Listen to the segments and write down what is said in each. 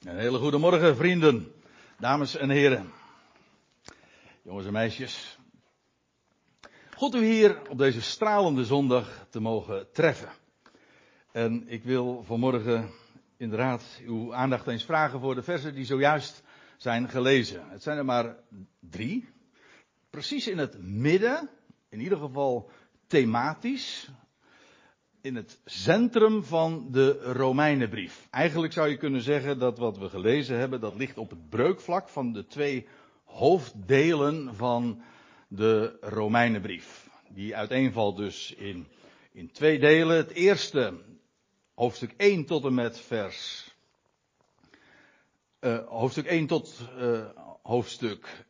Een hele goede morgen, vrienden, dames en heren, jongens en meisjes. Goed u hier op deze stralende zondag te mogen treffen. En ik wil vanmorgen inderdaad uw aandacht eens vragen voor de versen die zojuist zijn gelezen. Het zijn er maar drie. Precies in het midden, in ieder geval thematisch, in het centrum van de Romeinenbrief. Eigenlijk zou je kunnen zeggen dat wat we gelezen hebben, dat ligt op het breukvlak van de twee hoofddelen van de Romeinenbrief. Die uiteenvalt dus in, in twee delen. Het eerste, hoofdstuk 1 tot en met vers. Uh, hoofdstuk 1 tot uh, hoofdstuk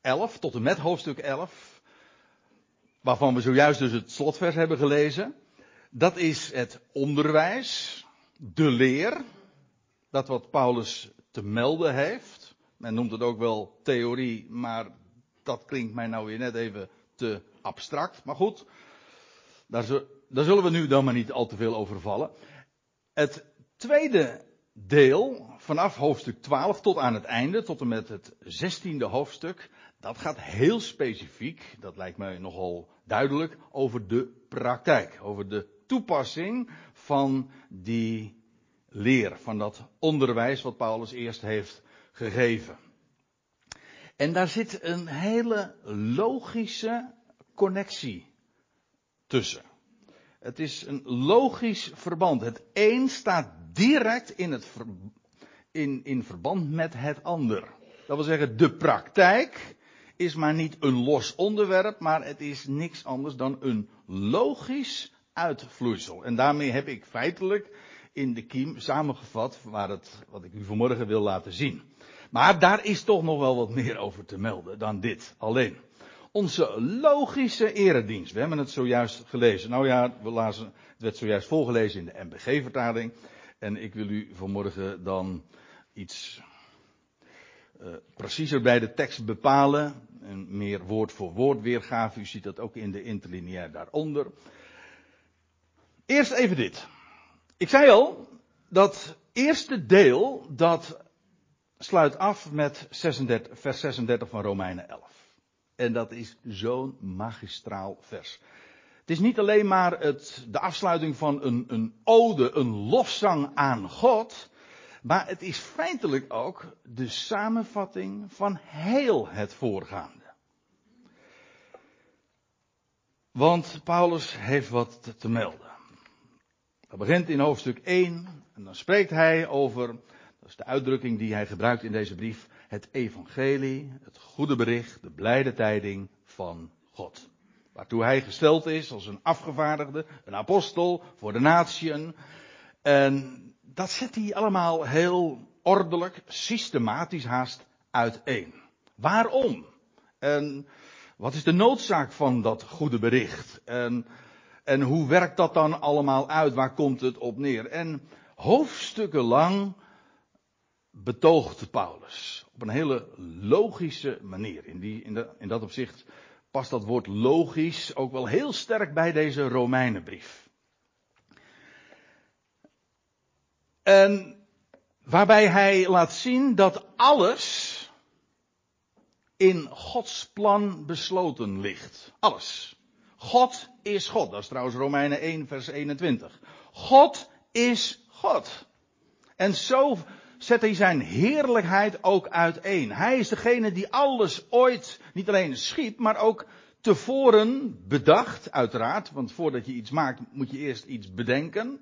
11, tot en met hoofdstuk 11. Waarvan we zojuist dus het slotvers hebben gelezen. Dat is het onderwijs, de leer, dat wat Paulus te melden heeft. Men noemt het ook wel theorie, maar dat klinkt mij nou weer net even te abstract. Maar goed, daar, zullen we nu dan maar niet al te veel over vallen. Het tweede deel, vanaf hoofdstuk 12 tot aan het einde, tot en met het zestiende hoofdstuk, dat gaat heel specifiek, dat lijkt mij nogal duidelijk, over de praktijk, over de toepassing van die leer, van dat onderwijs wat Paulus eerst heeft gegeven. En daar zit een hele logische connectie tussen. Het is een logisch verband. Het een staat direct in, het in, in verband met het ander. Dat wil zeggen, de praktijk is maar niet een los onderwerp, maar het is niks anders dan een logisch uitvloeisel. En daarmee heb ik feitelijk in de kiem samengevat waar het, wat ik u vanmorgen wil laten zien. Maar daar is toch nog wel wat meer over te melden dan dit alleen. Onze logische eredienst. We hebben het zojuist gelezen. Nou ja, we lazen, het werd zojuist voorgelezen in de MBG-vertaling. En ik wil u vanmorgen dan iets uh, preciezer bij de tekst bepalen. En meer woord voor woord weergave. U ziet dat ook in de interlineair daaronder. Eerst even dit. Ik zei al, dat eerste deel, dat sluit af met 36, vers 36 van Romeinen 11. En dat is zo'n magistraal vers. Het is niet alleen maar het, de afsluiting van een, een ode, een lofzang aan God. Maar het is feitelijk ook de samenvatting van heel het voorgaande. Want Paulus heeft wat te melden. Dat begint in hoofdstuk 1 en dan spreekt hij over, dat is de uitdrukking die hij gebruikt in deze brief, het evangelie, het goede bericht, de blijde tijding van God. Waartoe hij gesteld is als een afgevaardigde, een apostel voor de natieën. En dat zet hij allemaal heel ordelijk, systematisch haast uiteen. Waarom? En wat is de noodzaak van dat goede bericht? En en hoe werkt dat dan allemaal uit? Waar komt het op neer? En hoofdstukken lang betoogt Paulus. Op een hele logische manier. In, die, in, in dat opzicht past dat woord logisch ook wel heel sterk bij deze Romeinenbrief. En waarbij hij laat zien dat alles in Gods plan besloten ligt. Alles. God is God. Dat is trouwens Romeinen 1, vers 21. God is God. En zo zet hij zijn heerlijkheid ook uiteen. Hij is degene die alles ooit niet alleen schiep, maar ook tevoren bedacht, uiteraard. Want voordat je iets maakt, moet je eerst iets bedenken.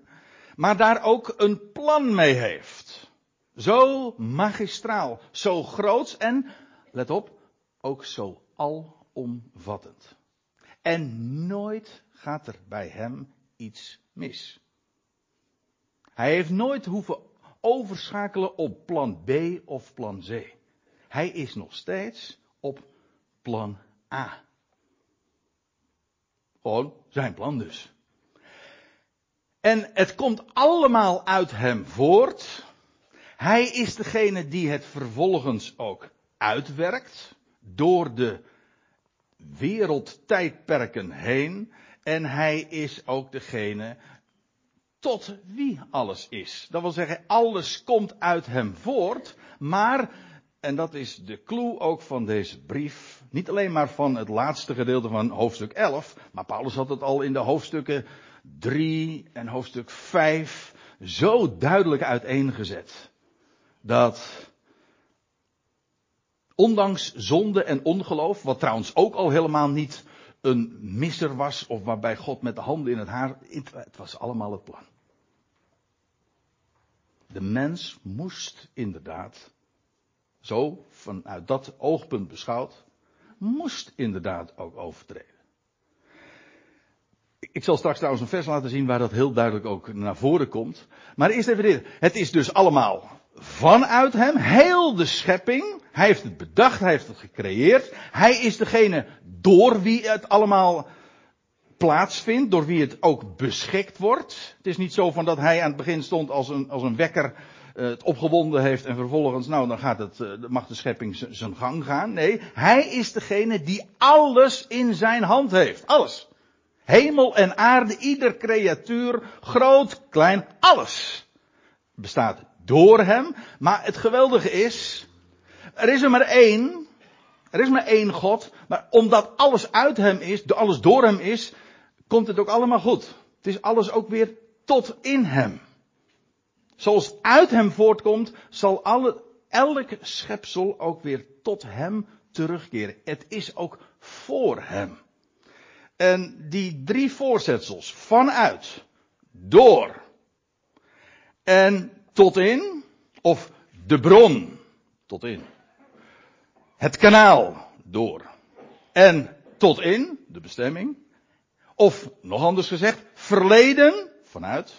Maar daar ook een plan mee heeft. Zo magistraal, zo groots en, let op, ook zo alomvattend. En nooit gaat er bij hem iets mis. Hij heeft nooit hoeven overschakelen op plan B of plan C. Hij is nog steeds op plan A. Gewoon zijn plan dus. En het komt allemaal uit hem voort. Hij is degene die het vervolgens ook uitwerkt door de wereldtijdperken heen. En hij is ook degene tot wie alles is. Dat wil zeggen, alles komt uit hem voort, maar, en dat is de clue ook van deze brief, niet alleen maar van het laatste gedeelte van hoofdstuk 11, maar Paulus had het al in de hoofdstukken 3 en hoofdstuk 5 zo duidelijk uiteengezet. Dat ondanks zonde en ongeloof, wat trouwens ook al helemaal niet een misser was of waarbij God met de handen in het haar, het was allemaal het plan. De mens moest inderdaad, zo vanuit dat oogpunt beschouwd, moest inderdaad ook overtreden. Ik zal straks trouwens een vers laten zien waar dat heel duidelijk ook naar voren komt. Maar eerst even dit. Het is dus allemaal vanuit hem, heel de schepping. Hij heeft het bedacht, hij heeft het gecreëerd. Hij is degene door wie het allemaal plaatsvindt, door wie het ook beschikt wordt. Het is niet zo van dat hij aan het begin stond als een, als een wekker uh, het opgewonden heeft en vervolgens, nou dan gaat het, uh, mag de schepping zijn gang gaan. Nee, hij is degene die alles in zijn hand heeft. Alles. Hemel en aarde, ieder creatuur, groot, klein, alles bestaat door hem. Maar het geweldige is, er is er maar één. Er is maar één God. Maar omdat alles uit hem is, alles door hem is, komt het ook allemaal goed. Het is alles ook weer tot in hem. Zoals uit hem voortkomt, zal alle, elk schepsel ook weer tot hem terugkeren. Het is ook voor hem. En die drie voorzetsels, vanuit, door en tot in, of de bron tot in, het kanaal door en tot in, de bestemming, of nog anders gezegd, verleden vanuit,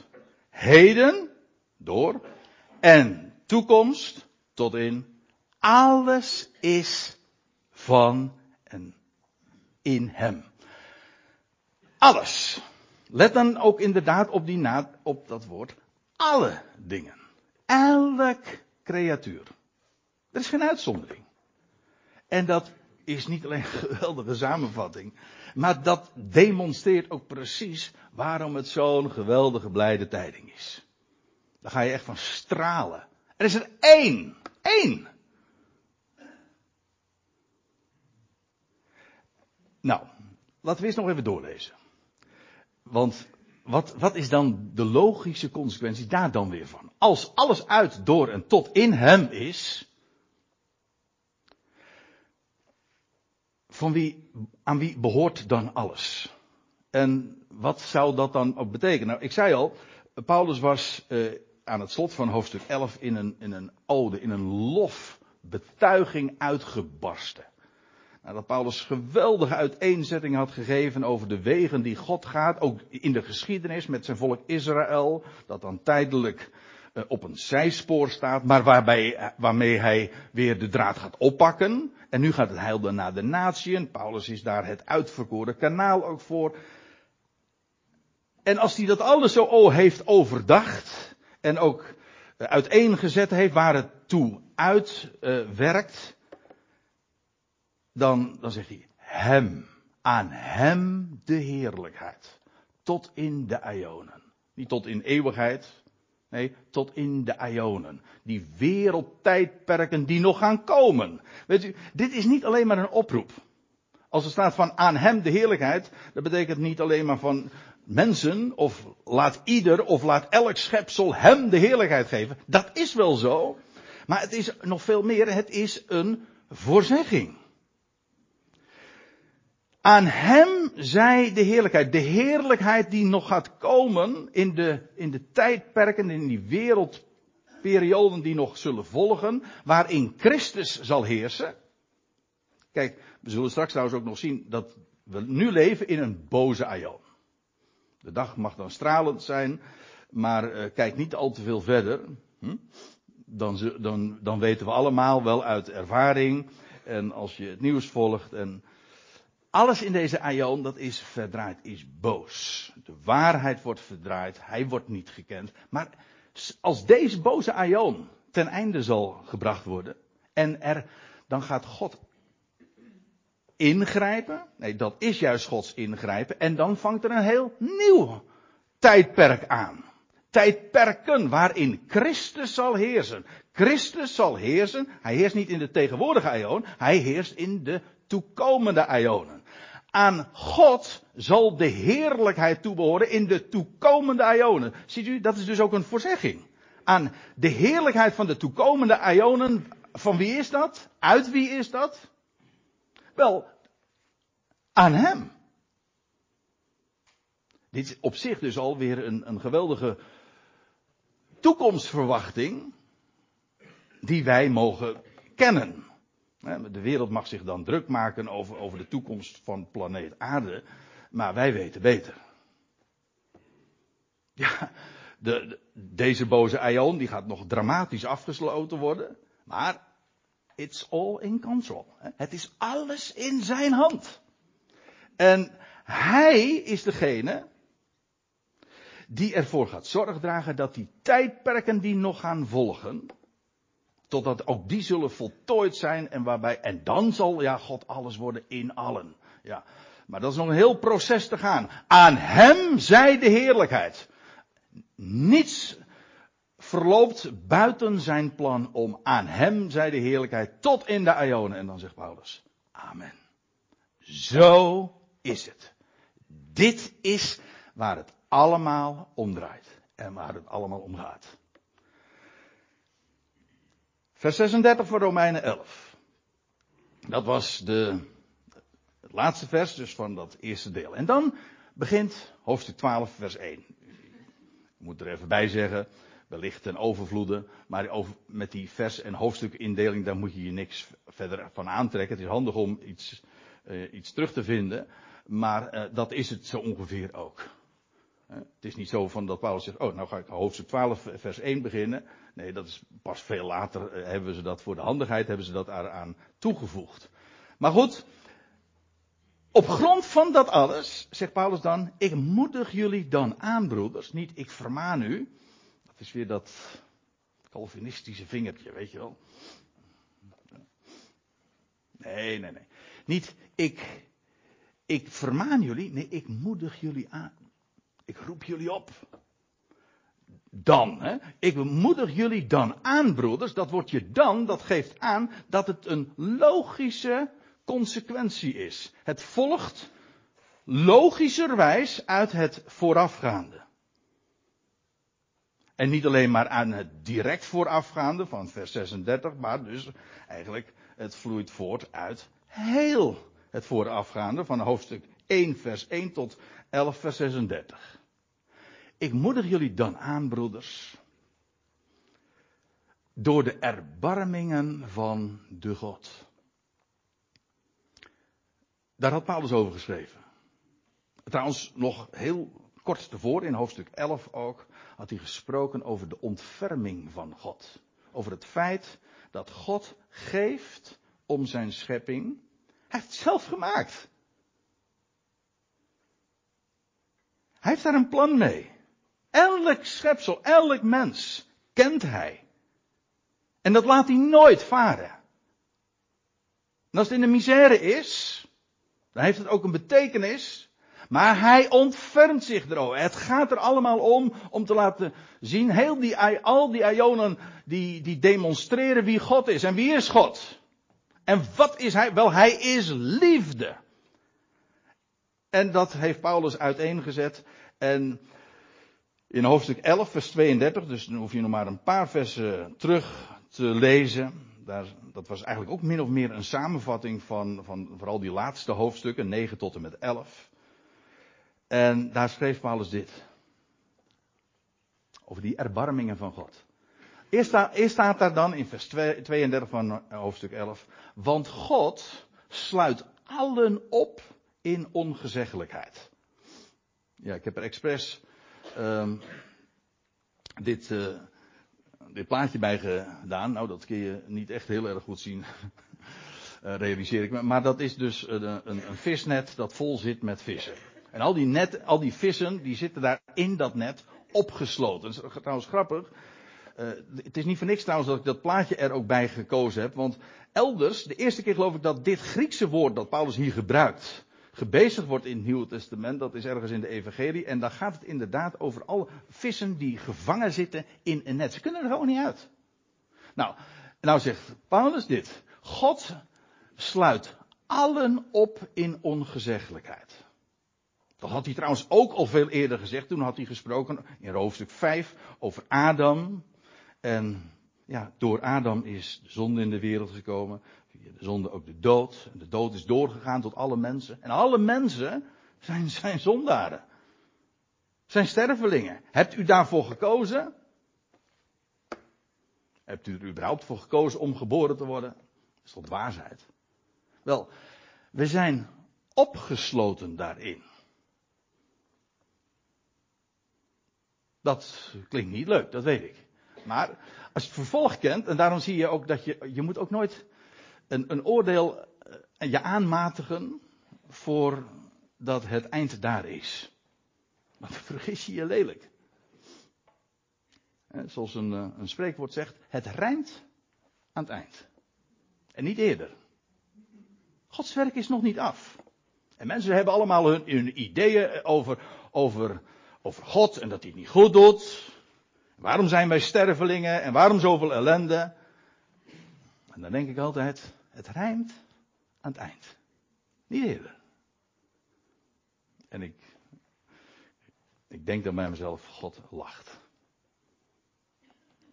heden door en toekomst tot in, alles is van en in hem. Alles. Let dan ook inderdaad op, die na, op dat woord alle dingen. Elk creatuur. Er is geen uitzondering. En dat is niet alleen een geweldige samenvatting, maar dat demonstreert ook precies waarom het zo'n geweldige blijde tijding is. Daar ga je echt van stralen. Er is er één. één. Nou, laten we eerst nog even doorlezen. Want wat, wat is dan de logische consequentie daar dan weer van? Als alles uit, door en tot in hem is, van wie, aan wie behoort dan alles? En wat zou dat dan ook betekenen? Nou, ik zei al, Paulus was uh, aan het slot van hoofdstuk 11 in een, in een ode, in een lofbetuiging uitgebarsten. Dat Paulus geweldige uiteenzetting had gegeven over de wegen die God gaat, ook in de geschiedenis met zijn volk Israël, dat dan tijdelijk uh, op een zijspoor staat, maar waarbij, uh, waarmee hij weer de draad gaat oppakken. En nu gaat het heil dan naar de natieën. Paulus is daar het uitverkoren kanaal ook voor. En als hij dat alles zo heeft overdacht en ook uh, uiteengezet heeft waar het toe uitwerkt, dan, dan zegt hij, hem, aan hem de heerlijkheid. Tot in de ionen. Niet tot in eeuwigheid, nee, tot in de ionen. Die wereldtijdperken die nog gaan komen. Weet u, dit is niet alleen maar een oproep. Als er staat van aan hem de heerlijkheid, dat betekent niet alleen maar van mensen, of laat ieder, of laat elk schepsel hem de heerlijkheid geven. Dat is wel zo. Maar het is nog veel meer, het is een voorzegging. Aan hem zij de heerlijkheid. De heerlijkheid die nog gaat komen in de, in de tijdperken, in die wereldperioden die nog zullen volgen, waarin Christus zal heersen. Kijk, we zullen straks trouwens ook nog zien dat we nu leven in een boze aion. De dag mag dan stralend zijn, maar uh, kijk niet al te veel verder. Hm? Dan, dan, dan weten we allemaal wel uit ervaring. En als je het nieuws volgt en alles in deze aion, dat is verdraaid, is boos. De waarheid wordt verdraaid, hij wordt niet gekend. Maar als deze boze aion ten einde zal gebracht worden, en er, dan gaat God ingrijpen. Nee, dat is juist Gods ingrijpen. En dan vangt er een heel nieuw tijdperk aan. tijdperken waarin Christus zal heersen. Christus zal heersen. Hij heerst niet in de tegenwoordige eon, hij heerst in de toekomende eonen. Aan God zal de heerlijkheid toebehoren in de toekomende eonen. Ziet u, dat is dus ook een voorzegging. Aan de heerlijkheid van de toekomende eonen, van wie is dat? Uit wie is dat? Wel, aan Hem. Dit is op zich dus alweer een, een geweldige toekomstverwachting die wij mogen kennen. De wereld mag zich dan druk maken over, over de toekomst van planeet Aarde, maar wij weten beter. Ja, de, deze boze ion die gaat nog dramatisch afgesloten worden, maar it's all in control. Het is alles in zijn hand. En hij is degene die ervoor gaat zorg dragen dat die tijdperken die nog gaan volgen, totdat ook die zullen voltooid zijn en waarbij, en dan zal ja God alles worden in allen. Ja. Maar dat is nog een heel proces te gaan. Aan hem zij de heerlijkheid. Niets verloopt buiten zijn plan om aan hem zij de heerlijkheid tot in de Ionen. En dan zegt Paulus, amen. Zo is het. Dit is waar het allemaal omdraait en waar het allemaal om gaat. Vers 36 voor Romeinen 11. Dat was de, het laatste vers dus van dat eerste deel. En dan begint hoofdstuk 12 vers 1. Ik moet er even bij zeggen, wellicht ten overvloede, maar over, met die vers- en hoofdstukindeling daar moet je je niks verder van aantrekken. Het is handig om iets, uh, iets terug te vinden, maar uh, dat is het zo ongeveer ook. Het is niet zo van dat Paulus zegt, oh nou ga ik hoofdstuk 12 vers 1 beginnen. Nee, dat is pas veel later eh, hebben ze dat voor de handigheid, hebben ze dat eraan toegevoegd. Maar goed, op grond van dat alles, zegt Paulus dan, ik moedig jullie dan aan, broeders, niet ik vermaan u. Dat is weer dat Calvinistische vingertje, weet je wel. Nee, nee, nee. Niet ik, ik vermaan jullie, nee, ik moedig jullie aan. Ik roep jullie op. Dan, hè. Ik moedig jullie dan aan, broeders. Dat wordt je dan, dat geeft aan dat het een logische consequentie is. Het volgt logischerwijs uit het voorafgaande. En niet alleen maar aan het direct voorafgaande van vers 36, maar dus eigenlijk het vloeit voort uit heel het voorafgaande van hoofdstuk 1 vers 1 tot 11 vers 36. Ik moedig jullie dan aan, broeders, door de erbarmingen van de God. Daar had Paulus over geschreven. Trouwens, nog heel kort tevoren, in hoofdstuk 11 ook, had hij gesproken over de ontferming van God. Over het feit dat God geeft om zijn schepping. Hij heeft het zelf gemaakt. Hij heeft daar een plan mee. Elk schepsel, elk mens kent hij. En dat laat hij nooit varen. En als het in de misère is, dan heeft het ook een betekenis. Maar hij ontfermt zich erover. Het gaat er allemaal om, om te laten zien, heel die, al die ionen die, die demonstreren wie God is. En wie is God? En wat is hij? Wel, hij is liefde. En dat heeft Paulus uiteengezet. En in hoofdstuk 11, vers 32, dus dan hoef je nog maar een paar versen terug te lezen. Daar, dat was eigenlijk ook min of meer een samenvatting van, van vooral die laatste hoofdstukken, 9 tot en met 11. En daar schreef Paulus dit. Over die erbarmingen van God. Eerst, eerst staat daar dan in vers 32 van hoofdstuk 11. Want God sluit allen op in ongezeggelijkheid. Ja, ik heb er expres um, dit, uh, dit plaatje bij gedaan. Nou, dat kun je niet echt heel erg goed zien. uh, realiseer ik me. Maar dat is dus een, een, een, visnet dat vol zit met vissen. En al die, net, al die vissen, die zitten daar in dat net opgesloten. Dat is trouwens grappig. Het is niet voor niks trouwens dat ik dat plaatje er ook bij gekozen heb. Want elders, de eerste keer geloof ik dat dit Griekse woord dat Paulus hier gebruikt, gebezigd wordt in het Nieuwe Testament, dat is ergens in de Evangelie. En dan gaat het inderdaad over alle vissen die gevangen zitten in een net. Ze kunnen er gewoon niet uit. Nou, nou zegt Paulus dit. God sluit allen op in ongezeggelijkheid. Dat had hij trouwens ook al veel eerder gezegd. Toen had hij gesproken in hoofdstuk 5 over Adam. En ja, door Adam is de zonde in de wereld gekomen. Via de zonde ook de dood. De dood is doorgegaan tot alle mensen. En alle mensen zijn, zijn zondaren. Zijn stervelingen. Hebt u daarvoor gekozen? Hebt u er überhaupt voor gekozen om geboren te worden? Dat is tot waarheid. Wel, we zijn opgesloten daarin. Dat klinkt niet leuk, dat weet ik. Maar als je het vervolg kent, en daarom zie je ook dat je, je moet ook nooit een, een oordeel en je aanmatigen voordat het eind daar is. Dan vergis je je lelijk. Zoals een, eh, een spreekwoord zegt, het rijmt aan het eind. En niet eerder. Gods werk is nog niet af. En mensen hebben allemaal hun, hun ideeën over, over, over God en dat hij het niet goed doet. Waarom zijn wij stervelingen en waarom zoveel ellende? En dan denk ik altijd, het rijmt aan het eind. Niet eerder. En ik, ik denk dan bij mezelf, God lacht.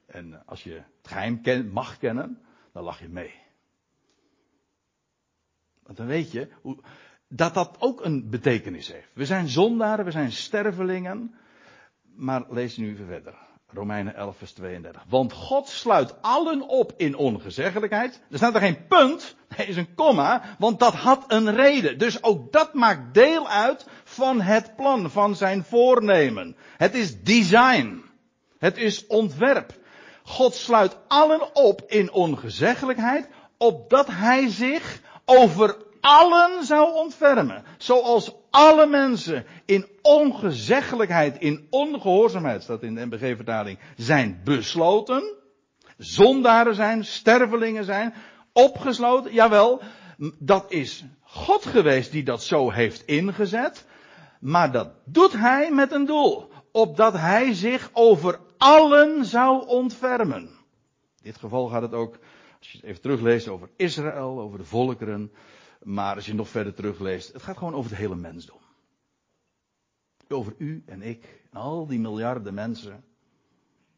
En als je het geheim mag kennen, dan lach je mee. Want dan weet je hoe, dat dat ook een betekenis heeft. We zijn zondaren, we zijn stervelingen. Maar lees nu even verder. Romeinen 11, vers 32. Want God sluit allen op in ongezeggelijkheid. Er staat er geen punt, er is een komma, want dat had een reden. Dus ook dat maakt deel uit van het plan, van zijn voornemen. Het is design. Het is ontwerp. God sluit allen op in ongezeggelijkheid, opdat hij zich over allen zou ontfermen. Zoals alle mensen in ongezeggelijkheid, in ongehoorzaamheid, staat in de MBG-vertaling, zijn besloten. Zondaren zijn, stervelingen zijn, opgesloten. Jawel, dat is God geweest die dat zo heeft ingezet. Maar dat doet hij met een doel. Opdat hij zich over allen zou ontfermen. In dit geval gaat het ook, als je het even terugleest, over Israël, over de volkeren. Maar als je nog verder terugleest, het gaat gewoon over het hele mensdom. Over u en ik en al die miljarden mensen.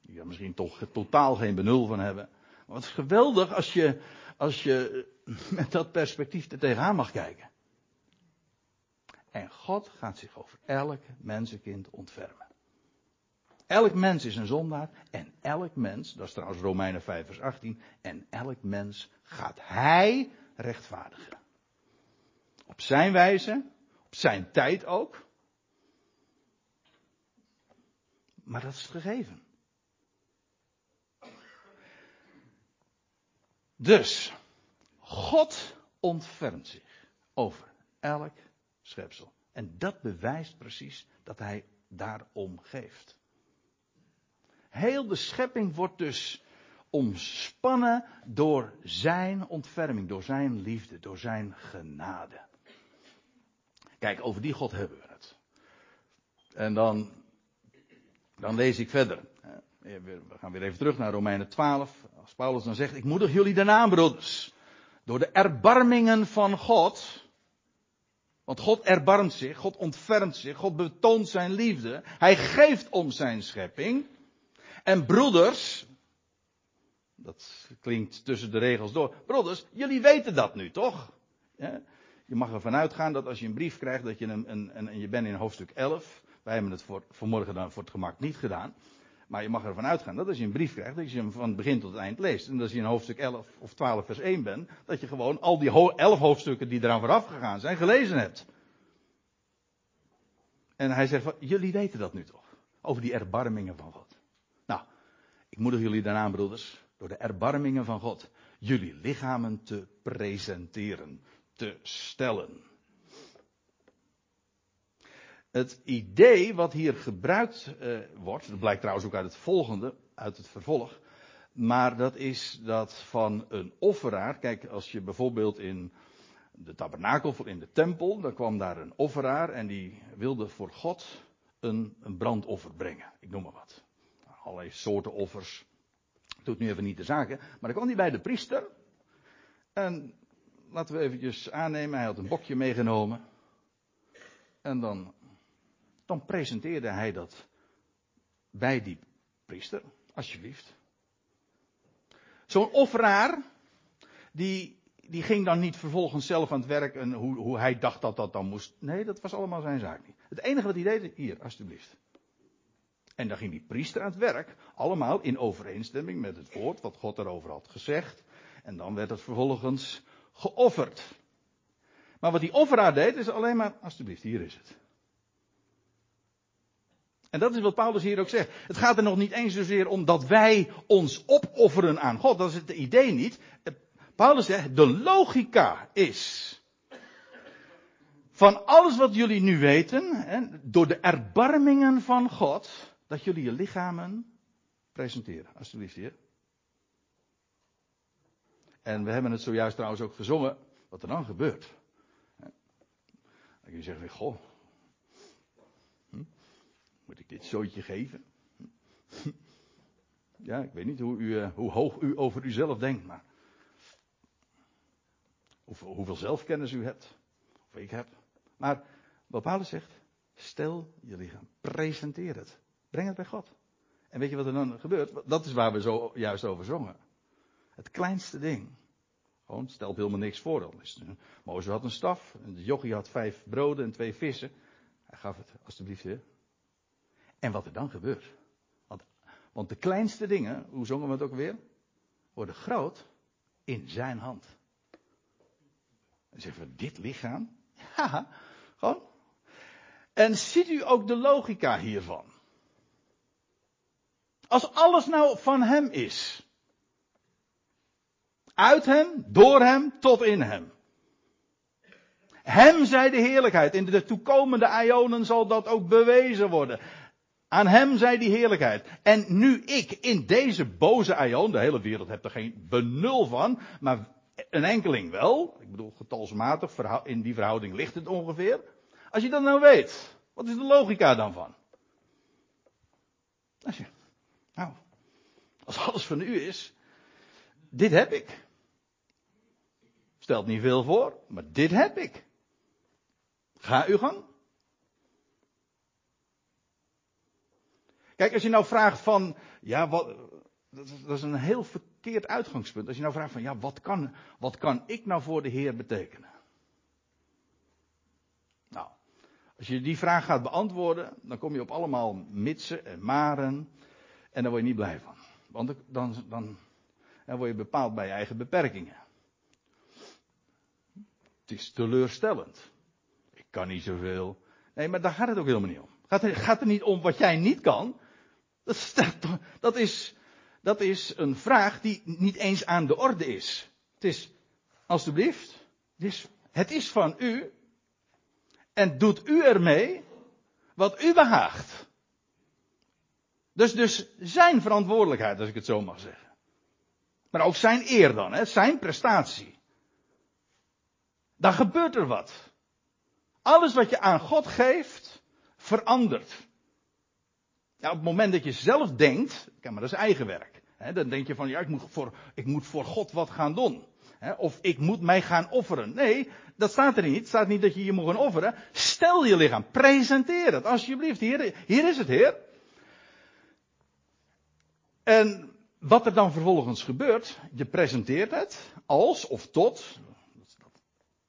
Die er misschien toch totaal geen benul van hebben. Maar het is geweldig als je, als je met dat perspectief er tegenaan mag kijken. En God gaat zich over elk mensenkind ontfermen. Elk mens is een zondaar en elk mens, dat is trouwens Romeinen 5 vers 18, en elk mens gaat hij rechtvaardigen. Op zijn wijze, op zijn tijd ook. Maar dat is gegeven. Dus, God ontfermt zich over elk schepsel. En dat bewijst precies dat hij daarom geeft. Heel de schepping wordt dus omspannen door zijn ontferming, door zijn liefde, door zijn genade. Kijk, over die God hebben we het. En dan, dan lees ik verder. We gaan weer even terug naar Romeinen 12. Als Paulus dan zegt, ik moedig jullie naam, broeders. Door de erbarmingen van God. Want God erbarmt zich, God ontfermt zich, God betoont zijn liefde. Hij geeft om zijn schepping. En broeders, dat klinkt tussen de regels door. Broeders, jullie weten dat nu toch? Ja? Je mag ervan uitgaan dat als je een brief krijgt, dat je een, een, en je bent in hoofdstuk 11. Wij hebben het voor, vanmorgen dan voor het gemak niet gedaan. Maar je mag ervan uitgaan dat als je een brief krijgt, dat je hem van het begin tot het eind leest. En als je in hoofdstuk 11 of 12 vers 1 bent, dat je gewoon al die 11 hoofdstukken die eraan vooraf gegaan zijn, gelezen hebt. En hij zegt van, jullie weten dat nu toch? Over die erbarmingen van God. Nou, ik moedig jullie daarna, broeders, door de erbarmingen van God, jullie lichamen te presenteren te stellen. Het idee wat hier gebruikt uh, wordt, dat blijkt trouwens ook uit het volgende, uit het vervolg, maar dat is dat van een offeraar. Kijk, als je bijvoorbeeld in de tabernakel in de tempel. Dan kwam daar een offeraar en die wilde voor God een, een brandoffer brengen. Ik noem maar wat. Allerlei soorten offers. Doet nu even niet de zaken. Maar dan kwam hij bij de priester. En laten we eventjes aannemen, hij had een bokje meegenomen. En dan, dan presenteerde hij dat bij die priester. Alsjeblieft. Zo'n offeraar, die, die ging dan niet vervolgens zelf aan het werk en hoe, hoe hij dacht dat dat dan moest. Nee, dat was allemaal zijn zaak niet. Het enige wat hij deed, hier, alsjeblieft. En dan ging die priester aan het werk, allemaal in overeenstemming met het woord wat God erover had gezegd. En dan werd het vervolgens geofferd. Maar wat die offeraar deed, is alleen maar, alsjeblieft, hier is het. En dat is wat Paulus hier ook zegt. Het gaat er nog niet eens zozeer om dat wij ons opofferen aan God. Dat is het idee niet. Paulus zegt, de logica is. Van alles wat jullie nu weten, hè, door de erbarmingen van God, dat jullie je lichamen presenteren. Alsjeblieft, heer. En we hebben het zojuist trouwens ook gezongen, wat er dan gebeurt. Dan kun je zeggen, goh, hm, moet ik dit zootje geven? Hm, ja, ik weet niet hoe, u, eh, hoe hoog u over uzelf denkt, maar hoeveel, hoeveel zelfkennis u hebt, of ik heb. Maar wat Paulus zegt, stel je lichaam, presenteer het, breng het bij God. En weet je wat er dan gebeurt? Dat is waar we zo juist over zongen. Het kleinste ding. Gewoon, stelt helemaal niks voor. Mozes had een staf. De jochie had vijf broden en twee vissen. Hij gaf het, alstublieft. En wat er dan gebeurt. Want, want de kleinste dingen, hoe zongen we het ook weer? Worden groot in zijn hand. En zeggen we, dit lichaam? Ja, gewoon. En ziet u ook de logica hiervan? Als alles nou van hem is. Uit hem, door hem, tot in hem. Hem zij de heerlijkheid. In de toekomende ionen zal dat ook bewezen worden. Aan hem zij die heerlijkheid. En nu ik in deze boze ion, de hele wereld hebt er geen benul van, maar een enkeling wel. Ik bedoel, getalsmatig, in die verhouding ligt het ongeveer. Als je dat nou weet, wat is de logica dan van? Als je, nou, als alles van u is, dit heb ik. Stelt niet veel voor, maar dit heb ik. Ga uw gang. Kijk, als je nou vraagt van, ja, wat, dat is, een heel verkeerd uitgangspunt. Als je nou vraagt van, ja, wat kan, wat kan ik nou voor de Heer betekenen? Nou, als je die vraag gaat beantwoorden, dan kom je op allemaal mitsen en maren. En daar word je niet blij van. Want dan, dan, dan word je bepaald bij je eigen beperkingen. Het is teleurstellend. Ik kan niet zoveel. Nee, maar daar gaat het ook helemaal niet om. Gaat, gaat er niet om wat jij niet kan. Dat, dat, is, dat is een vraag die niet eens aan de orde is. Het is, alstublieft, het is, het is van u. En doet u ermee wat u behaagt. Dus, dus zijn verantwoordelijkheid, als ik het zo mag zeggen. Maar ook zijn eer dan, hè, zijn prestatie. Dan gebeurt er wat. Alles wat je aan God geeft, verandert. Ja, op het moment dat je zelf denkt, kijk maar dat is eigen werk. Hè, dan denk je van, ja, ik moet voor, ik moet voor God wat gaan doen. Hè, of ik moet mij gaan offeren. Nee, dat staat er niet. Het staat niet dat je je moet gaan offeren. Stel je lichaam, presenteer het, alsjeblieft. Hier, hier is het, Heer. En wat er dan vervolgens gebeurt, je presenteert het als of tot,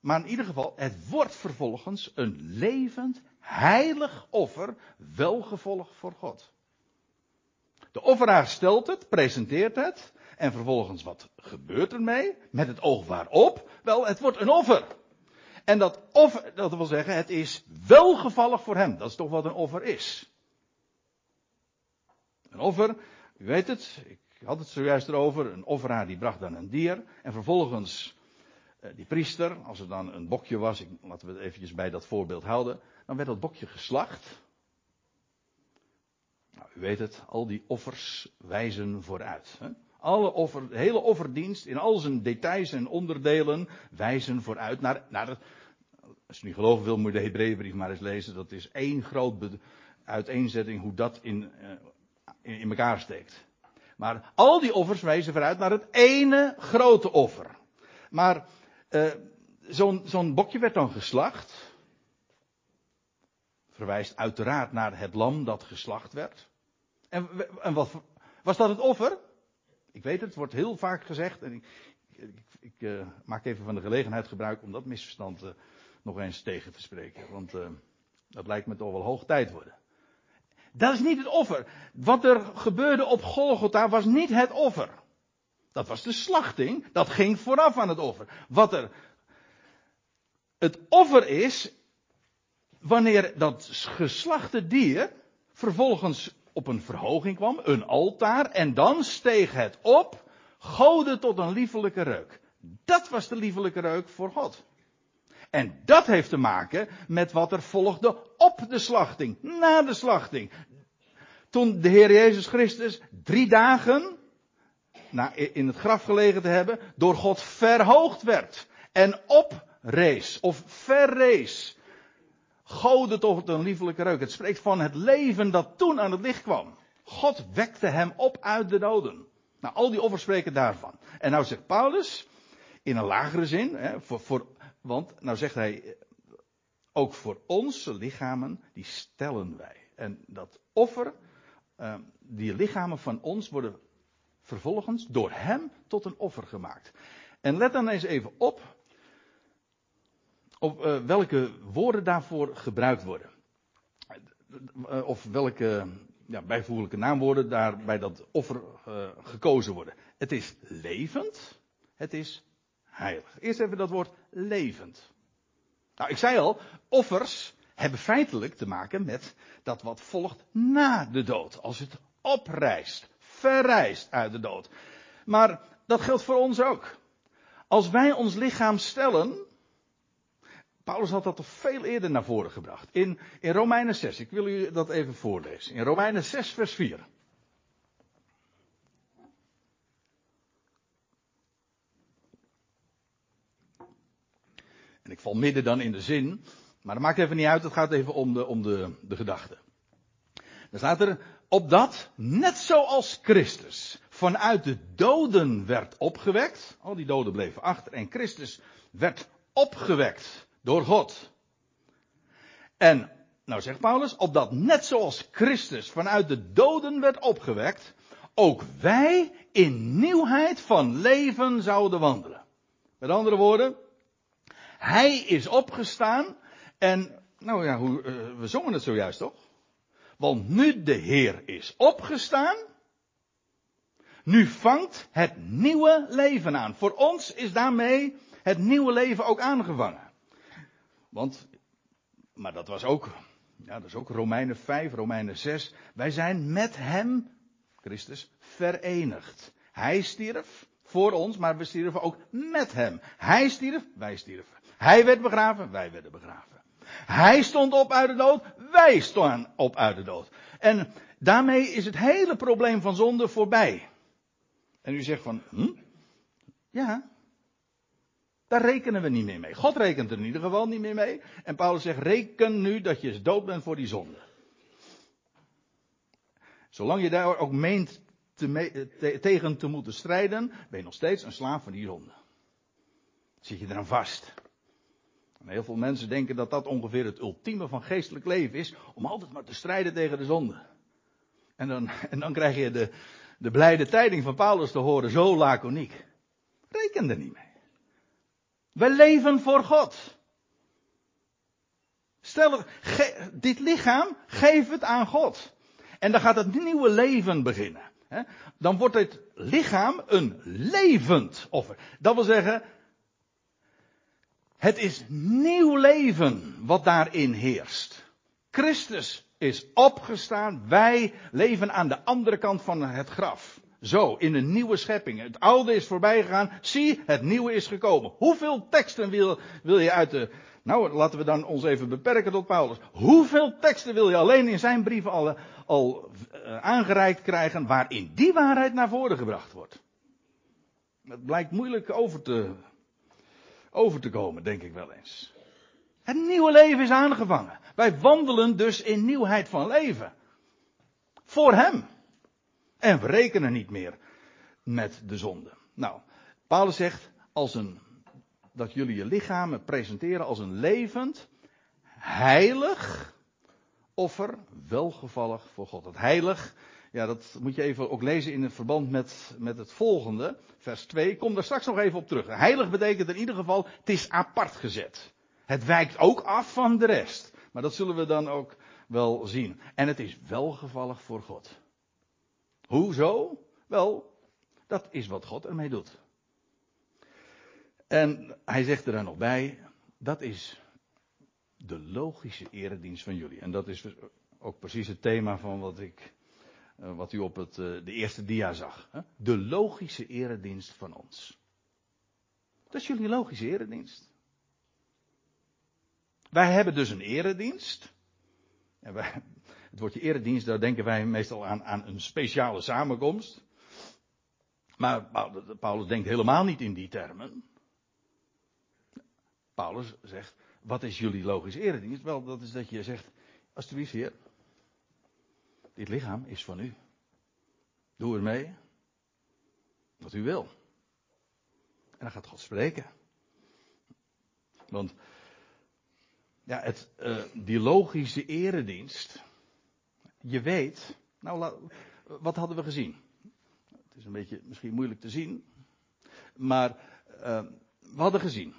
maar in ieder geval, het wordt vervolgens een levend, heilig offer, welgevolg voor God. De offeraar stelt het, presenteert het, en vervolgens wat gebeurt ermee? Met het oog waarop? Wel, het wordt een offer. En dat offer, dat wil zeggen, het is welgevallig voor hem. Dat is toch wat een offer is. Een offer, u weet het, ik had het zojuist erover, een offeraar die bracht dan een dier, en vervolgens die priester, als er dan een bokje was, ik, laten we het eventjes bij dat voorbeeld houden, dan werd dat bokje geslacht. Nou, u weet het, al die offers wijzen vooruit. Hè? Alle offer, de hele offerdienst in al zijn details en onderdelen wijzen vooruit naar, naar. Als je niet geloven wil, moet je de Hebreeënbrief maar eens lezen. Dat is één groot uiteenzetting hoe dat uh, in, in elkaar steekt. Maar al die offers wijzen vooruit naar het ene grote offer. Maar uh, zo'n bokje werd dan geslacht. Verwijst uiteraard naar het lam dat geslacht werd. En, en wat was dat het offer? Ik weet het, het wordt heel vaak gezegd. En ik, ik, ik uh, maak even van de gelegenheid gebruik om dat misverstand uh, nog eens tegen te spreken. Want dat lijkt me toch wel hoog tijd worden. Dat is niet het offer. Wat er gebeurde op Golgotha was niet het offer. Dat was de slachting. Dat ging vooraf aan het offer. Wat er het offer is, wanneer dat geslachte dier vervolgens op een verhoging kwam, een altaar, en dan steeg het op, goden tot een liefelijke reuk. Dat was de liefelijke reuk voor God. En dat heeft te maken met wat er volgde op de slachting, na de slachting. Toen de Heer Jezus Christus drie dagen in het graf gelegen te hebben, door God verhoogd werd en oprees of verrees. Goden tot een liefelijke reuk. Het spreekt van het leven dat toen aan het licht kwam. God wekte hem op uit de doden. Nou, al die offers spreken daarvan. En nou zegt Paulus, in een lagere zin, hè, voor, voor, want nou zegt hij, ook voor onze lichamen, die stellen wij. En dat offer, uh, die lichamen van ons worden vervolgens door hem tot een offer gemaakt. En let dan eens even op, op uh, welke woorden daarvoor gebruikt worden. Uh, of welke ja, bijvoeglijke naamwoorden daar bij dat offer uh, gekozen worden. Het is levend, het is heilig. Eerst even dat woord levend. Nou, ik zei al, offers hebben feitelijk te maken met dat wat volgt na de dood. Als het oprijst, verrijst uit de dood. Maar dat geldt voor ons ook. Als wij ons lichaam stellen, Paulus had dat toch veel eerder naar voren gebracht. In, in Romeinen 6, ik wil u dat even voorlezen. In Romeinen 6, vers 4. En ik val midden dan in de zin, maar dat maakt even niet uit, het gaat even om de, om de, de gedachte. Dan staat er, opdat, net zoals Christus vanuit de doden werd opgewekt, al die doden bleven achter, en Christus werd opgewekt door God. En, nou zegt Paulus, opdat net zoals Christus vanuit de doden werd opgewekt, ook wij in nieuwheid van leven zouden wandelen. Met andere woorden, hij is opgestaan en, nou ja, hoe, uh, we zongen het zojuist toch? Want nu de Heer is opgestaan, nu vangt het nieuwe leven aan. Voor ons is daarmee het nieuwe leven ook aangevangen. Want, maar dat was ook, ja, dat is ook Romeinen 5, Romeinen 6. Wij zijn met Hem, Christus, verenigd. Hij stierf voor ons, maar we stierven ook met Hem. Hij stierf, wij stierven. Hij werd begraven, wij werden begraven. Hij stond op uit de dood, wij stonden op uit de dood. En daarmee is het hele probleem van zonde voorbij. En u zegt van, hm? Ja, daar rekenen we niet meer mee. God rekent er in ieder geval niet meer mee. En Paulus zegt, reken nu dat je dood bent voor die zonde. Zolang je daar ook meent te tegen te moeten strijden, ben je nog steeds een slaaf van die zonde. Zit je eraan vast. Heel veel mensen denken dat dat ongeveer het ultieme van geestelijk leven is, om altijd maar te strijden tegen de zonde. En dan, en dan krijg je de, de blijde tijding van Paulus te horen, zo laconiek. Reken er niet mee. We leven voor God. Stel, ge, dit lichaam, geef het aan God. En dan gaat het nieuwe leven beginnen. Dan wordt het lichaam een levend offer. Dat wil zeggen, het is nieuw leven wat daarin heerst. Christus is opgestaan. Wij leven aan de andere kant van het graf. Zo, in een nieuwe schepping. Het oude is voorbij gegaan. Zie, het nieuwe is gekomen. Hoeveel teksten wil, wil je uit de. Nou, laten we dan ons even beperken tot Paulus. Hoeveel teksten wil je alleen in zijn brieven al, al uh, aangereikt krijgen waarin die waarheid naar voren gebracht wordt? Het blijkt moeilijk over te, over te komen, denk ik wel eens. Het nieuwe leven is aangevangen. Wij wandelen dus in nieuwheid van leven. Voor Hem. En we rekenen niet meer met de zonde. Nou, Paulus zegt als een, dat jullie je lichamen presenteren als een levend, heilig offer, welgevallig voor God. Het heilig, ja, dat moet je even ook lezen in het verband met, met het volgende, vers 2. Kom daar straks nog even op terug. Heilig betekent in ieder geval, het is apart gezet. Het wijkt ook af van de rest. Maar dat zullen we dan ook wel zien. En het is welgevallig voor God. Hoezo? Wel, dat is wat God ermee doet. En hij zegt er dan nog bij, dat is de logische eredienst van jullie. En dat is ook precies het thema van wat ik, wat u op het, eh, de eerste dia zag. De logische eredienst van ons. Dat is jullie logische eredienst. Wij hebben dus een eredienst. En wij, het woordje eredienst, daar denken wij meestal aan, aan een speciale samenkomst. Maar Paulus denkt helemaal niet in die termen. Paulus zegt, wat is jullie logische eredienst? Wel, dat is dat je zegt, alsjeblieft heer, dit lichaam is van u. Doe ermee wat u wil. En dan gaat God spreken. Want ja, het, uh, die logische eredienst. Je weet, nou, wat hadden we gezien? Het is een beetje misschien moeilijk te zien. Maar uh, we hadden gezien.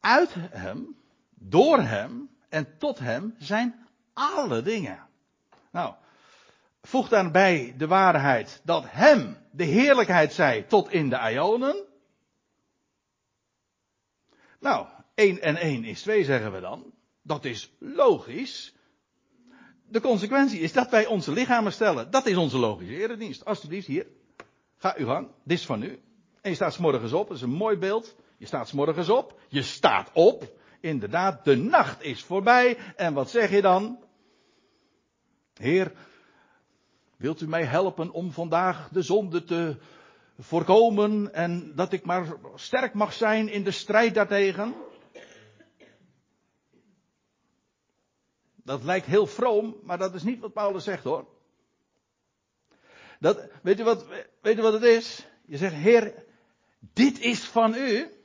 Uit hem, door hem en tot hem zijn alle dingen. Nou, voeg daarbij de waarheid dat hem de heerlijkheid zij tot in de Ionen. Nou, 1 en 1 is 2 zeggen we dan. Dat is logisch. De consequentie is dat wij onze lichamen stellen. Dat is onze logische eredienst. Alsjeblieft, hier. Ga uw gang. Dit is van u. En je staat s morgens op. Dat is een mooi beeld. Je staat s morgens op. Je staat op. Inderdaad, de nacht is voorbij. En wat zeg je dan? Heer, wilt u mij helpen om vandaag de zonde te voorkomen en dat ik maar sterk mag zijn in de strijd daartegen? Dat lijkt heel vroom, maar dat is niet wat Paulus zegt hoor. Dat, weet, u wat, weet u wat het is? Je zegt, Heer, dit is van u.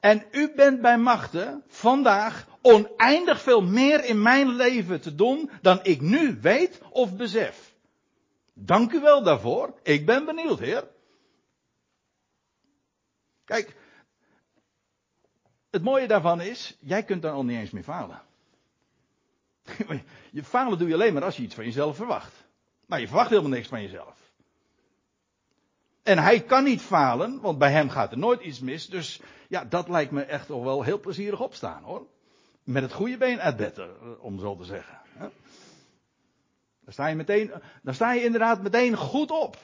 En u bent bij machten vandaag oneindig veel meer in mijn leven te doen dan ik nu weet of besef. Dank u wel daarvoor. Ik ben benieuwd, Heer. Kijk, het mooie daarvan is, jij kunt dan al niet eens meer falen. Je falen doe je alleen maar als je iets van jezelf verwacht. Maar je verwacht helemaal niks van jezelf. En hij kan niet falen, want bij hem gaat er nooit iets mis. Dus ja, dat lijkt me echt toch wel heel plezierig opstaan hoor. Met het goede been uit bed, eh, om zo te zeggen. Dan sta je meteen, dan sta je inderdaad meteen goed op.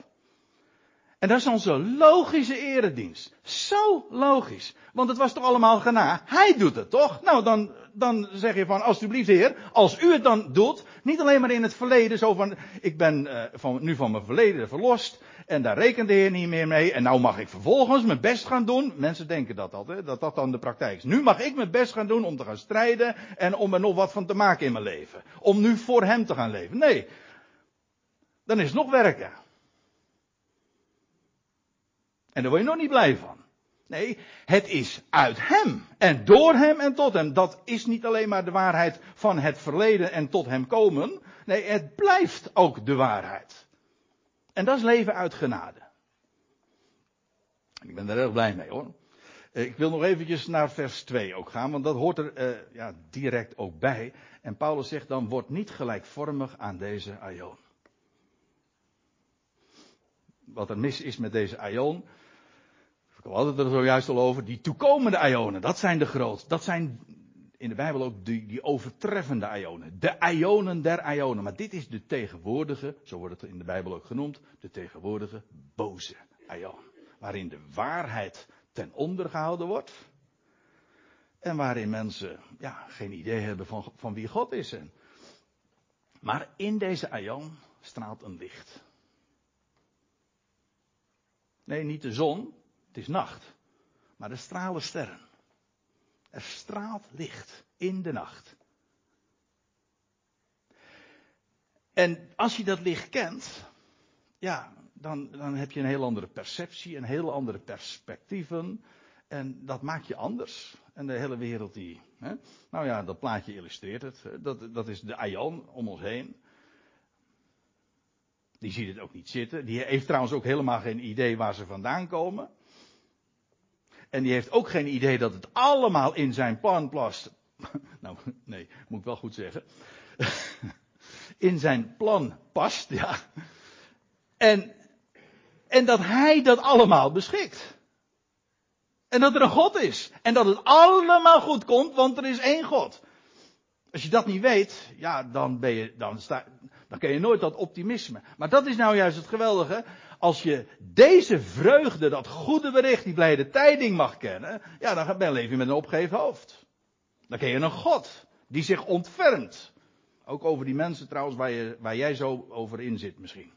En dat is onze logische eredienst. Zo logisch. Want het was toch allemaal gena. Hij doet het toch? Nou, dan, dan zeg je van, alsjeblieft heer, als u het dan doet, niet alleen maar in het verleden, zo van, ik ben uh, van, nu van mijn verleden verlost, en daar rekent de heer niet meer mee, en nou mag ik vervolgens mijn best gaan doen. Mensen denken dat altijd, dat dat dan de praktijk is. Nu mag ik mijn best gaan doen om te gaan strijden, en om er nog wat van te maken in mijn leven. Om nu voor hem te gaan leven. Nee. Dan is het nog werken. En daar word je nog niet blij van. Nee, het is uit Hem en door Hem en tot Hem. Dat is niet alleen maar de waarheid van het verleden en tot Hem komen. Nee, het blijft ook de waarheid. En dat is leven uit genade. Ik ben er erg blij mee hoor. Ik wil nog eventjes naar vers 2 ook gaan, want dat hoort er uh, ja, direct ook bij. En Paulus zegt dan, word niet gelijkvormig aan deze aion. Wat er mis is met deze aion, we hadden het er zojuist al over. Die toekomende ionen, dat zijn de grootste. Dat zijn in de Bijbel ook die, die overtreffende ionen. De ionen der ionen. Maar dit is de tegenwoordige, zo wordt het in de Bijbel ook genoemd, de tegenwoordige boze ion. Waarin de waarheid ten onder gehouden wordt. En waarin mensen ja, geen idee hebben van, van wie God is. Maar in deze ion straalt een licht. Nee, niet de zon. Het is nacht. Maar er stralen sterren. Er straalt licht in de nacht. En als je dat licht kent, ja, dan, dan heb je een heel andere perceptie, een heel andere perspectieven. En dat maakt je anders. En de hele wereld die. Hè? Nou ja, dat plaatje illustreert het. Dat, dat is de Aion om ons heen. Die ziet het ook niet zitten. Die heeft trouwens ook helemaal geen idee waar ze vandaan komen. En die heeft ook geen idee dat het allemaal in zijn plan plast. Nou, nee, moet ik wel goed zeggen. In zijn plan past, ja. En, en dat hij dat allemaal beschikt. En dat er een God is. En dat het allemaal goed komt, want er is één God. Als je dat niet weet, ja, dan ben je, dan sta, dan je nooit dat optimisme. Maar dat is nou juist het geweldige. Als je deze vreugde, dat goede bericht, die blijde tijding mag kennen, ja, dan ben je met een opgeheven hoofd. Dan ken je een God die zich ontfermt. Ook over die mensen trouwens waar, je, waar jij zo over in zit misschien.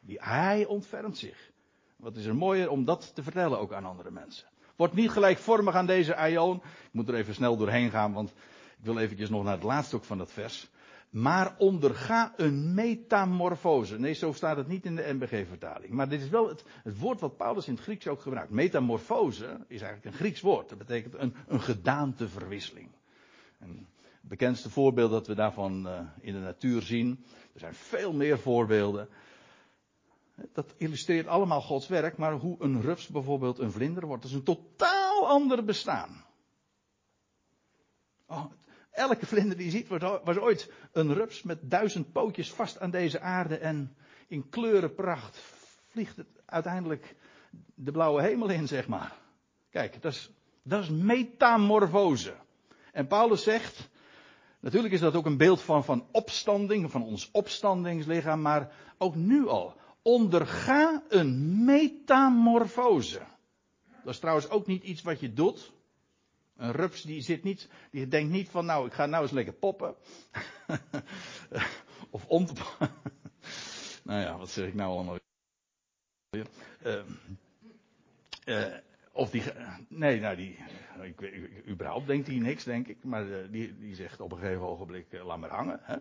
Die, hij ontfermt zich. Wat is er mooier om dat te vertellen ook aan andere mensen. Wordt niet gelijkvormig aan deze aion. Ik moet er even snel doorheen gaan, want ik wil eventjes nog naar het laatste ook van dat vers. Maar onderga een metamorfose. Nee, zo staat het niet in de NBG-vertaling. Maar dit is wel het, het, woord wat Paulus in het Grieks ook gebruikt. Metamorfose is eigenlijk een Grieks woord. Dat betekent een, een gedaanteverwisseling. Het bekendste voorbeeld dat we daarvan uh, in de natuur zien. Er zijn veel meer voorbeelden. Dat illustreert allemaal Gods werk, maar hoe een rups bijvoorbeeld een vlinder wordt. Dat is een totaal ander bestaan. Oh, elke vlinder die je ziet was ooit een rups met duizend pootjes vast aan deze aarde en in kleurenpracht vliegt het uiteindelijk de blauwe hemel in, zeg maar. Kijk, dat is, dat is metamorfose. En Paulus zegt, natuurlijk is dat ook een beeld van, van opstanding, van ons opstandingslichaam, maar ook nu al onderga een metamorfose. Dat is trouwens ook niet iets wat je doet. Een rups die zit niet, die denkt niet van nou, ik ga nou eens lekker poppen. of om nou ja, wat zeg ik nou allemaal? Uh, uh, of die, nee, nou die, ik, überhaupt denkt hij niks, denk ik. Maar uh, die, die zegt op een gegeven ogenblik, laat maar hangen. Hè?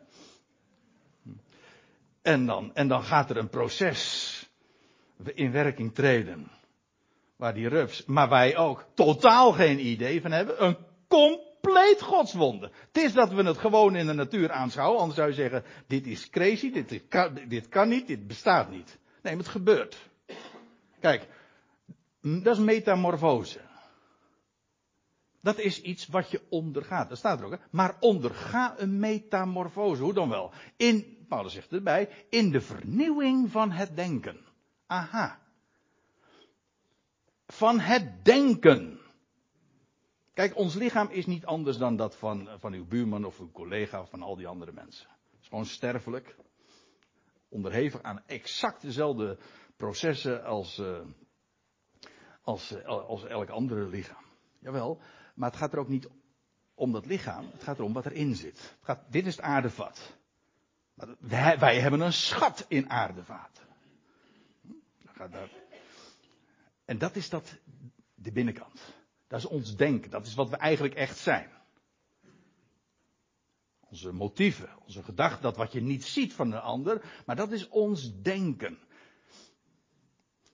En dan, en dan gaat er een proces in werking treden. Waar die rups, maar wij ook totaal geen idee van hebben. Een compleet godswonde. Het is dat we het gewoon in de natuur aanschouwen. Anders zou je zeggen, dit is crazy, dit kan, dit kan niet, dit bestaat niet. Nee, maar het gebeurt. Kijk, dat is metamorfose. Dat is iets wat je ondergaat. Dat staat er ook. Hè? Maar onderga een metamorfose. Hoe dan wel? In, Paulus zegt erbij, in de vernieuwing van het denken. Aha. Van het denken. Kijk, ons lichaam is niet anders dan dat van, van uw buurman of uw collega of van al die andere mensen. Het is gewoon sterfelijk. Onderhevig aan exact dezelfde processen als, uh, als, uh, als elk andere lichaam. Jawel, maar het gaat er ook niet om dat lichaam. Het gaat erom wat erin zit. Het gaat, dit is het aardevat. Wij, wij hebben een schat in aardevaten. En dat is dat, de binnenkant. Dat is ons denken. Dat is wat we eigenlijk echt zijn. Onze motieven, onze gedachten, dat wat je niet ziet van een ander, maar dat is ons denken.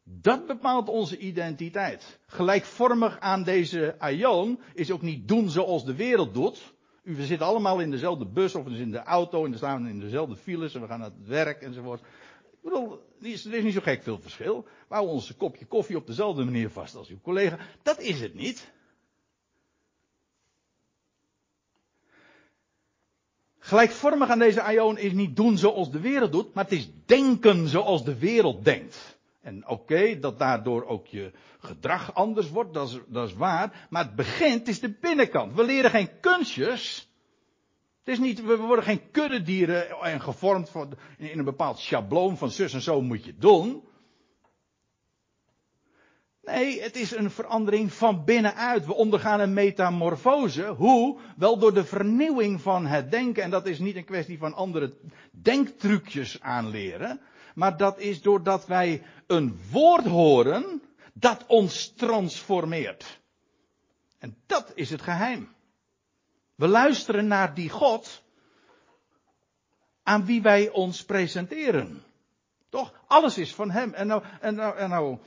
Dat bepaalt onze identiteit. Gelijkvormig aan deze aion is ook niet doen zoals de wereld doet. We zitten allemaal in dezelfde bus of in de auto en we staan in dezelfde files en we gaan naar het werk enzovoort. Er is niet zo gek veel verschil. Houden ons kopje koffie op dezelfde manier vast als uw collega. Dat is het niet. Gelijkvormig aan deze aion is niet doen zoals de wereld doet, maar het is denken zoals de wereld denkt. En oké, dat daardoor ook je gedrag anders wordt, dat is, dat is waar. Maar het begint, is de binnenkant. We leren geen kunstjes. Is niet, we worden geen kuddedieren en gevormd voor, in een bepaald schabloon van zus en zo moet je doen. Nee, het is een verandering van binnenuit. We ondergaan een metamorfose. Hoe? Wel door de vernieuwing van het denken. En dat is niet een kwestie van andere denktrucjes aanleren. Maar dat is doordat wij een woord horen dat ons transformeert. En dat is het geheim. We luisteren naar die God aan wie wij ons presenteren. Toch? Alles is van Hem. En nou, en nou, en nou,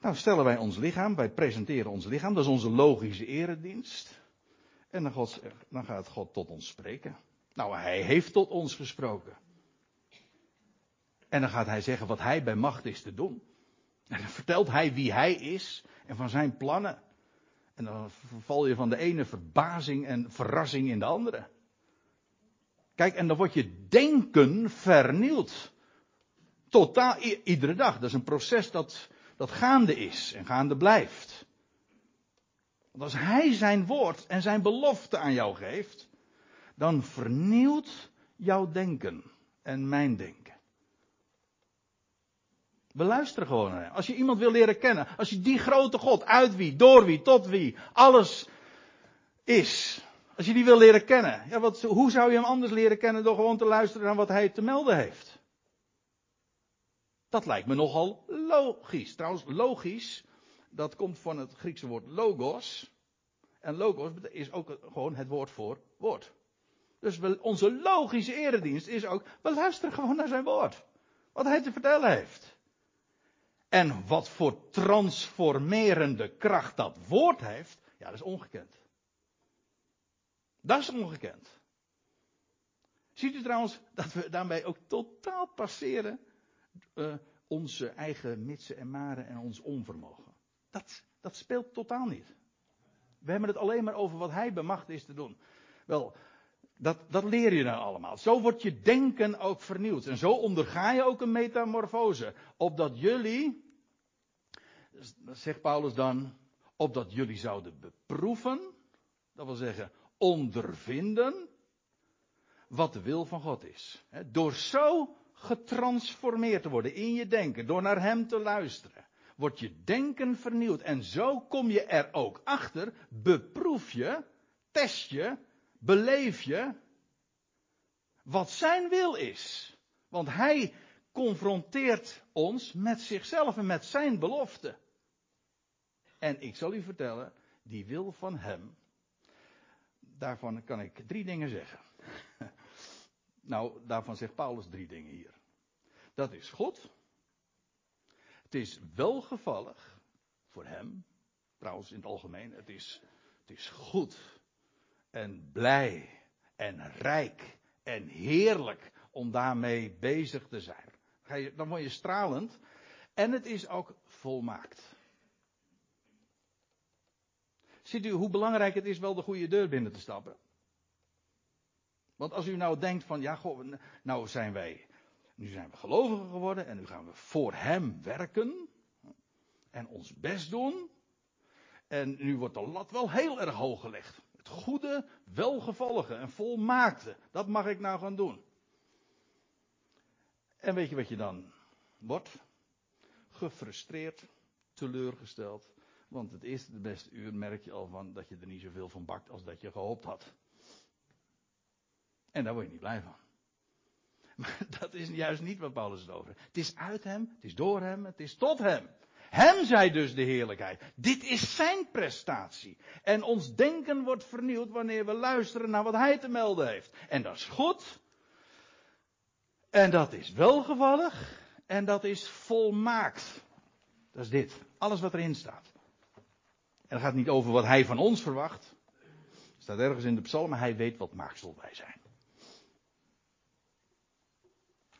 nou stellen wij ons lichaam, wij presenteren ons lichaam, dat is onze logische eredienst. En dan, God, dan gaat God tot ons spreken. Nou, Hij heeft tot ons gesproken. En dan gaat Hij zeggen wat Hij bij macht is te doen. En dan vertelt Hij wie Hij is en van Zijn plannen. En dan val je van de ene verbazing en verrassing in de andere. Kijk, en dan wordt je denken vernieuwd. Totaal, iedere dag. Dat is een proces dat, dat gaande is en gaande blijft. Want als Hij zijn woord en zijn belofte aan jou geeft, dan vernieuwt jouw denken en mijn denken. We luisteren gewoon naar hem. Als je iemand wil leren kennen, als je die grote God, uit wie, door wie, tot wie, alles is, als je die wil leren kennen, ja, wat, hoe zou je hem anders leren kennen door gewoon te luisteren naar wat hij te melden heeft? Dat lijkt me nogal logisch. Trouwens, logisch, dat komt van het Griekse woord logos. En logos is ook gewoon het woord voor woord. Dus onze logische eredienst is ook, we luisteren gewoon naar zijn woord. Wat hij te vertellen heeft. En wat voor transformerende kracht dat woord heeft, ja, dat is ongekend. Dat is ongekend. Ziet u trouwens dat we daarmee ook totaal passeren uh, onze eigen mitsen en maren en ons onvermogen. Dat, dat speelt totaal niet. We hebben het alleen maar over wat hij bemacht is te doen. Wel, dat, dat leer je nou allemaal. Zo wordt je denken ook vernieuwd. En zo onderga je ook een metamorfose. Opdat jullie, zegt Paulus dan, opdat jullie zouden beproeven. Dat wil zeggen, ondervinden wat de wil van God is. Door zo getransformeerd te worden in je denken, door naar Hem te luisteren, wordt je denken vernieuwd. En zo kom je er ook achter, beproef je, test je, beleef je wat Zijn wil is. Want Hij confronteert ons met zichzelf en met Zijn belofte. En ik zal u vertellen, die wil van Hem, daarvan kan ik drie dingen zeggen. nou, daarvan zegt Paulus drie dingen hier. Dat is God. Het is welgevallig voor hem. Trouwens, in het algemeen, het is, het is goed en blij en rijk en heerlijk om daarmee bezig te zijn. Dan word je stralend. En het is ook volmaakt. Ziet u hoe belangrijk het is wel de goede deur binnen te stappen? Want als u nou denkt van, ja, goh, nou zijn wij, nu zijn we gelovigen geworden en nu gaan we voor Hem werken en ons best doen. En nu wordt de lat wel heel erg hoog gelegd. Het goede, welgevallige en volmaakte, dat mag ik nou gaan doen. En weet je wat je dan wordt? Gefrustreerd, teleurgesteld, want het eerste, de beste uur merk je al van dat je er niet zoveel van bakt als dat je gehoopt had. En daar word je niet blij van. Maar dat is juist niet wat Paulus het over Het is uit hem, het is door hem, het is tot hem. Hem zij dus de heerlijkheid. Dit is zijn prestatie. En ons denken wordt vernieuwd wanneer we luisteren naar wat hij te melden heeft. En dat is goed. En dat is welgevallig. En dat is volmaakt. Dat is dit. Alles wat erin staat. En het gaat niet over wat hij van ons verwacht. Het staat ergens in de psalmen, hij weet wat maaksel wij zijn.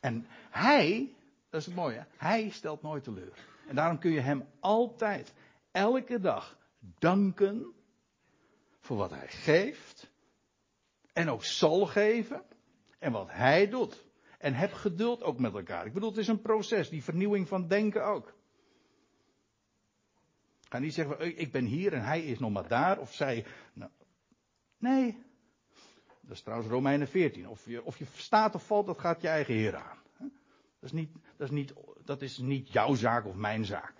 En hij, dat is het mooie, hij stelt nooit teleur. En daarom kun je hem altijd, elke dag danken voor wat hij geeft. En ook zal geven. En wat hij doet. En heb geduld ook met elkaar. Ik bedoel, het is een proces, die vernieuwing van denken ook. Ga niet zeggen, ik ben hier en hij is nog maar daar. Of zij. Nou, nee. Dat is trouwens Romeinen 14. Of je, of je staat of valt, dat gaat je eigen Heer aan. Dat is, niet, dat, is niet, dat is niet jouw zaak of mijn zaak.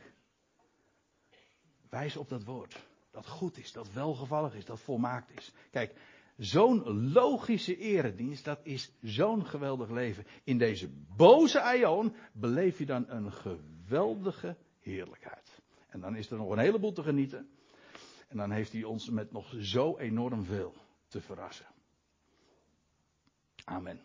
Wijs op dat woord. Dat goed is, dat welgevallig is, dat volmaakt is. Kijk, Zo'n logische eredienst, dat is zo'n geweldig leven. In deze boze aion beleef je dan een geweldige heerlijkheid. En dan is er nog een heleboel te genieten. En dan heeft hij ons met nog zo enorm veel te verrassen. Amen.